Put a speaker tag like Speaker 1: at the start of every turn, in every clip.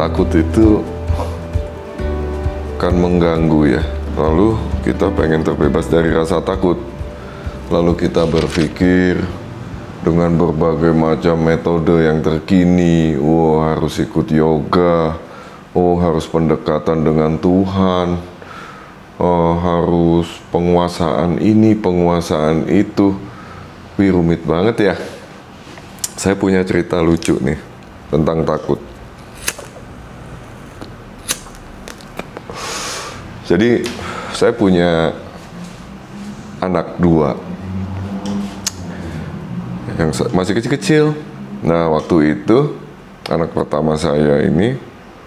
Speaker 1: takut itu kan mengganggu ya. Lalu kita pengen terbebas dari rasa takut. Lalu kita berpikir dengan berbagai macam metode yang terkini. Oh, harus ikut yoga. Oh, harus pendekatan dengan Tuhan. Oh, harus penguasaan ini, penguasaan itu. Wih, rumit banget ya. Saya punya cerita lucu nih tentang takut. Jadi saya punya anak dua yang masih kecil-kecil. Nah waktu itu anak pertama saya ini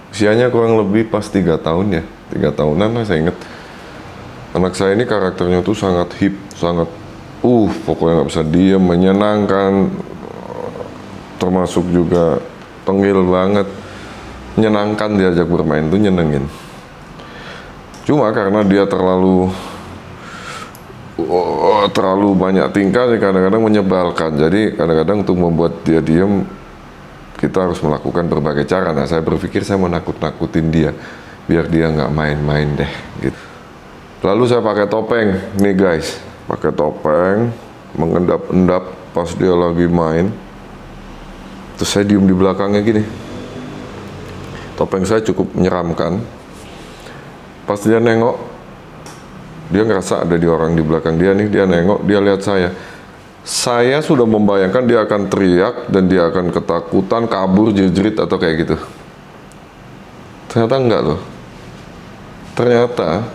Speaker 1: usianya kurang lebih pas tiga tahun ya, tiga tahunan lah saya inget. Anak saya ini karakternya tuh sangat hip, sangat uh pokoknya nggak bisa diem, menyenangkan, termasuk juga tenggil banget, menyenangkan diajak bermain tuh nyenengin. Cuma karena dia terlalu oh, terlalu banyak tingkah kadang-kadang menyebalkan. Jadi kadang-kadang untuk membuat dia diem kita harus melakukan berbagai cara. Nah saya berpikir saya mau nakut-nakutin dia biar dia nggak main-main deh. Gitu. Lalu saya pakai topeng nih guys, pakai topeng mengendap-endap pas dia lagi main. Terus saya diem di belakangnya gini. Topeng saya cukup menyeramkan. Pas dia nengok, dia ngerasa ada di orang di belakang dia nih, dia nengok, dia lihat saya. Saya sudah membayangkan dia akan teriak dan dia akan ketakutan, kabur, jerit atau kayak gitu. Ternyata enggak loh. Ternyata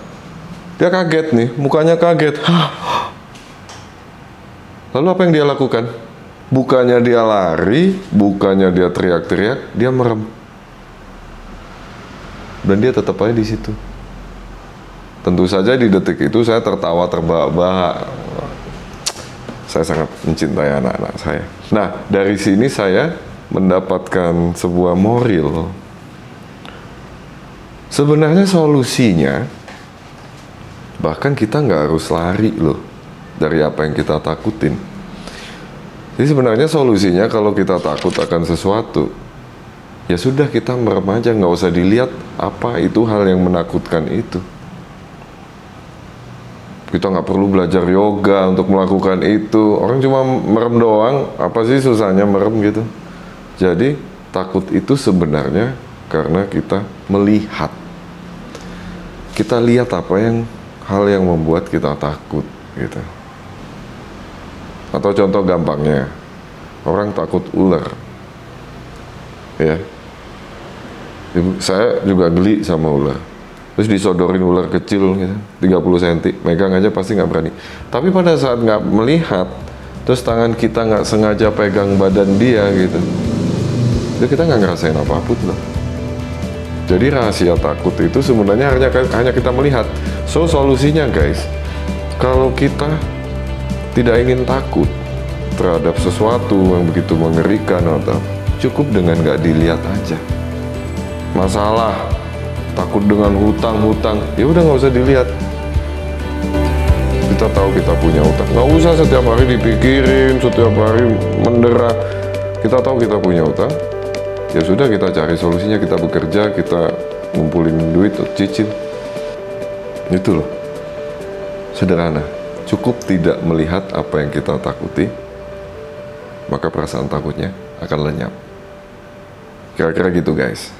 Speaker 1: dia kaget nih, mukanya kaget. Lalu apa yang dia lakukan? Bukannya dia lari, bukannya dia teriak-teriak, dia merem. Dan dia tetap aja di situ. Tentu saja di detik itu saya tertawa terbahak-bahak. Saya sangat mencintai anak-anak saya. Nah, dari sini saya mendapatkan sebuah moral. Sebenarnya solusinya, bahkan kita nggak harus lari loh dari apa yang kita takutin. Jadi sebenarnya solusinya kalau kita takut akan sesuatu, ya sudah kita merem aja, nggak usah dilihat apa itu hal yang menakutkan itu. Kita nggak perlu belajar yoga untuk melakukan itu. Orang cuma merem doang, apa sih susahnya merem gitu. Jadi takut itu sebenarnya karena kita melihat. Kita lihat apa yang hal yang membuat kita takut gitu. Atau contoh gampangnya, orang takut ular. Ya. Saya juga geli sama ular. Terus disodorin ular kecil gitu, 30 cm, megang aja pasti nggak berani. Tapi pada saat nggak melihat, terus tangan kita nggak sengaja pegang badan dia gitu, itu kita nggak ngerasain apa pun loh. Jadi rahasia takut itu sebenarnya hanya hanya kita melihat. So solusinya guys, kalau kita tidak ingin takut terhadap sesuatu yang begitu mengerikan atau cukup dengan nggak dilihat aja. Masalah takut dengan hutang-hutang, ya udah nggak usah dilihat. Kita tahu kita punya hutang, nggak usah setiap hari dipikirin, setiap hari mendera. Kita tahu kita punya hutang, ya sudah kita cari solusinya, kita bekerja, kita ngumpulin duit, cicil. Itu loh, sederhana. Cukup tidak melihat apa yang kita takuti, maka perasaan takutnya akan lenyap. Kira-kira gitu guys.